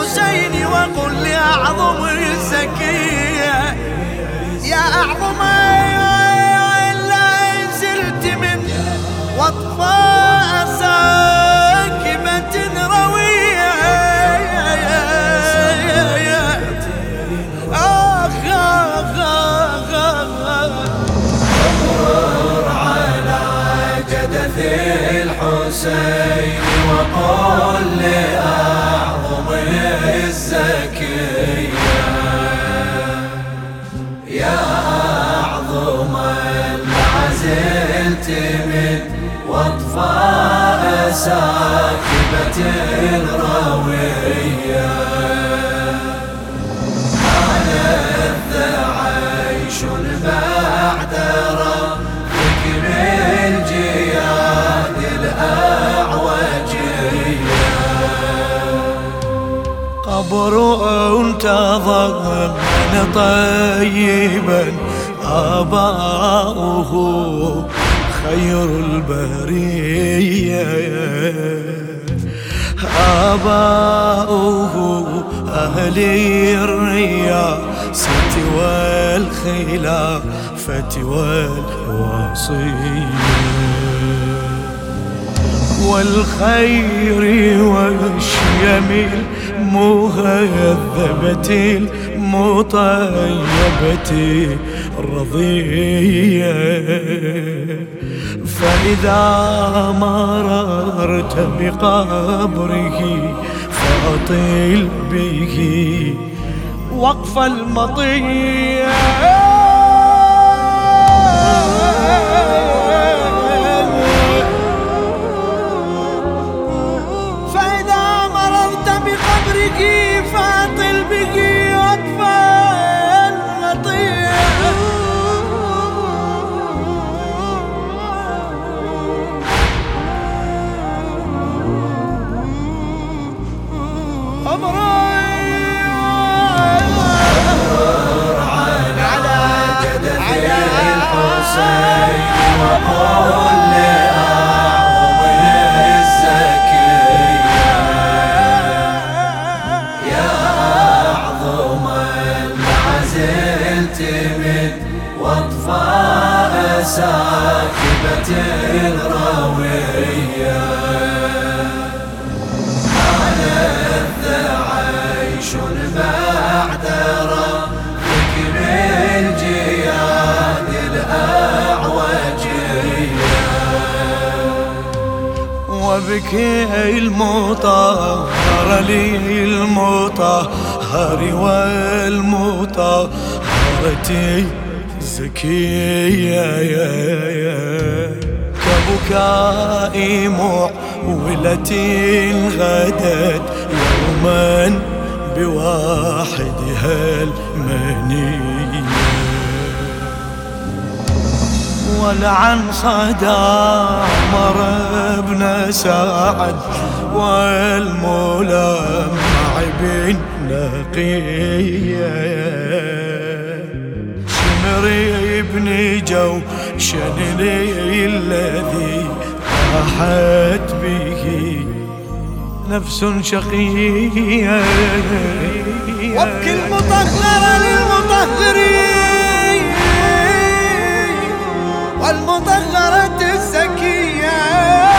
الحسين وقل لأعظم الزكية. يا أعظم لا زلت من وطفاء ساكبة روية. آخ آخ آخ مر على جدث الحسين. يا أعظم ما زلت من وطفاء ساكبة روية قبر تضمن طيبا. آباؤه خير البرية. آباؤه أهل الرياسة والخلافة والوصية. والخير والشيم المهذبة المطيبة الرضية فإذا مررت بقبره فأطل به وقف المطيه Ricky! ساكبة روية ألذ عيش بعد ربك من جياد الأعوجية. وبك المطهر لي المطهر والمطهرة زكية يا يا كبكاء معولة غدت يوما بواحدها المنيه ولعن صدى عمر بن سعد والملمع بن بن جو شنني الذي راحت به. نفس شقية. وابكي المطهر للمطهرين. والمطهرة الزكية.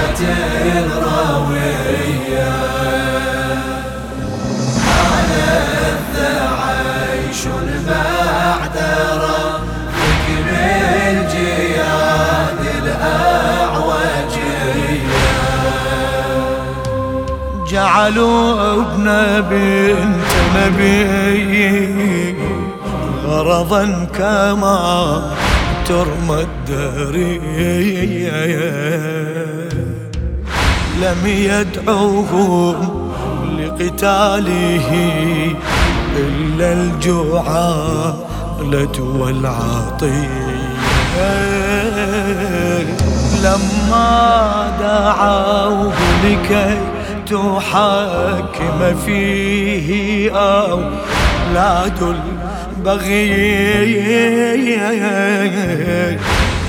ساكبة روية ألذ عيش بعد ربك من جياد الأعوجية. جعلوا ابن بنت نبي غرضا كما ترمى الدرية. لم يدعوهم لقتاله إلا الجعالة والعطية لما دعوه لكي تحاكم فيه أولاد البغي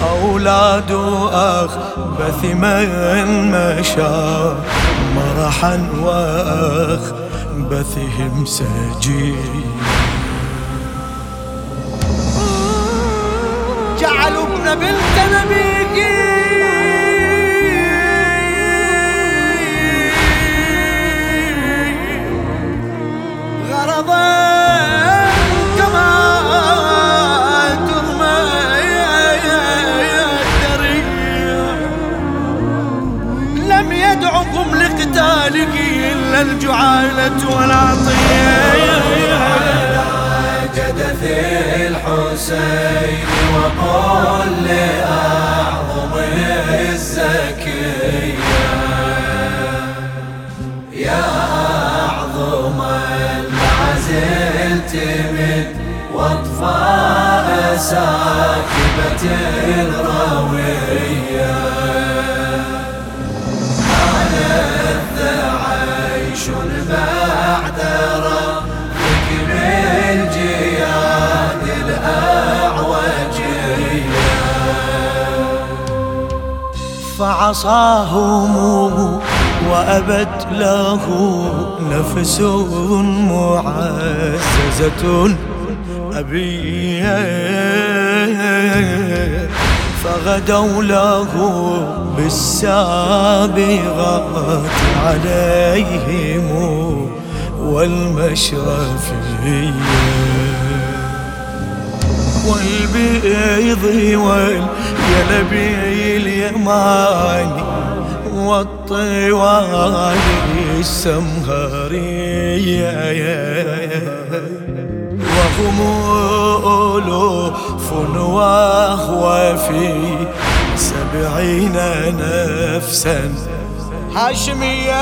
أولاد أخبث من مشى مرحا وأخبثهم سجي. جعلوا ابن بنت نبيك لقتالك إلا الجعالة والعطية جدث الحسين وقل لأعظم الزكية يا أعظم المعزلت من واطفاء ساكبة الرويه فعصاهم وأبت له نفس معززة أبيه. فغدوا له بالسابغات عليهم والمشرفيه والبيض واليلبي اليماني والطوال السمهرية وهم ألوف وهو في سبعين نفسا. هاشمية.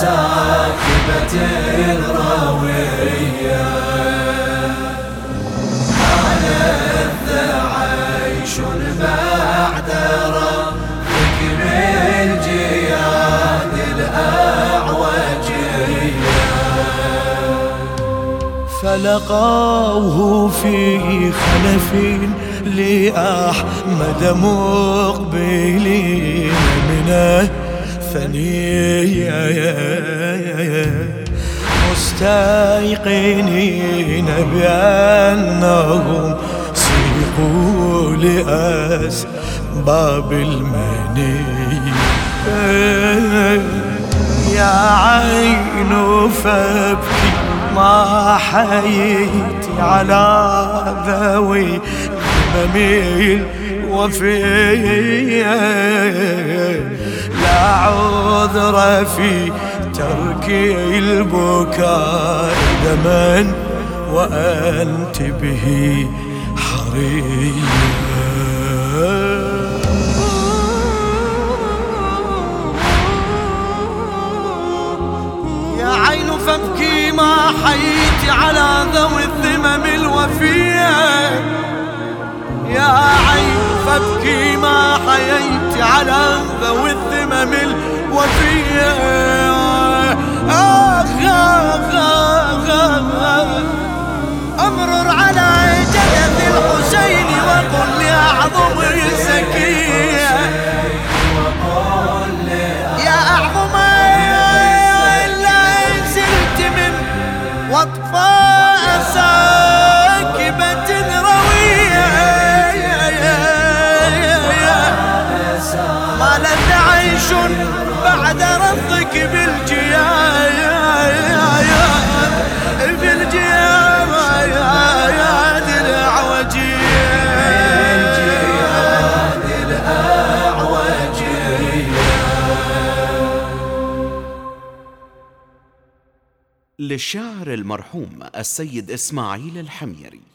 ساكبة الروية على عيش بعد ربك الجياد فلقوه في خلف لأحمد مقبلين من ثنية مستيقنين بأنهم سيقوا لأسباب المنية يا عين فابكي ما حييت على ذوي بميل وفيه لا عذر في ترك البكاء دما وأنت به حريه فابكي ما حييت على ذوي الذمم الوفية. يا وأبكي ما حييت على ذوي الذمم الوفية آخ آخ آخ أمرر على جدث الحسين وقل لاعظم الزكية. يا أعظم إلا إن من وطفال للشاعر المرحوم السيد إسماعيل الحميري.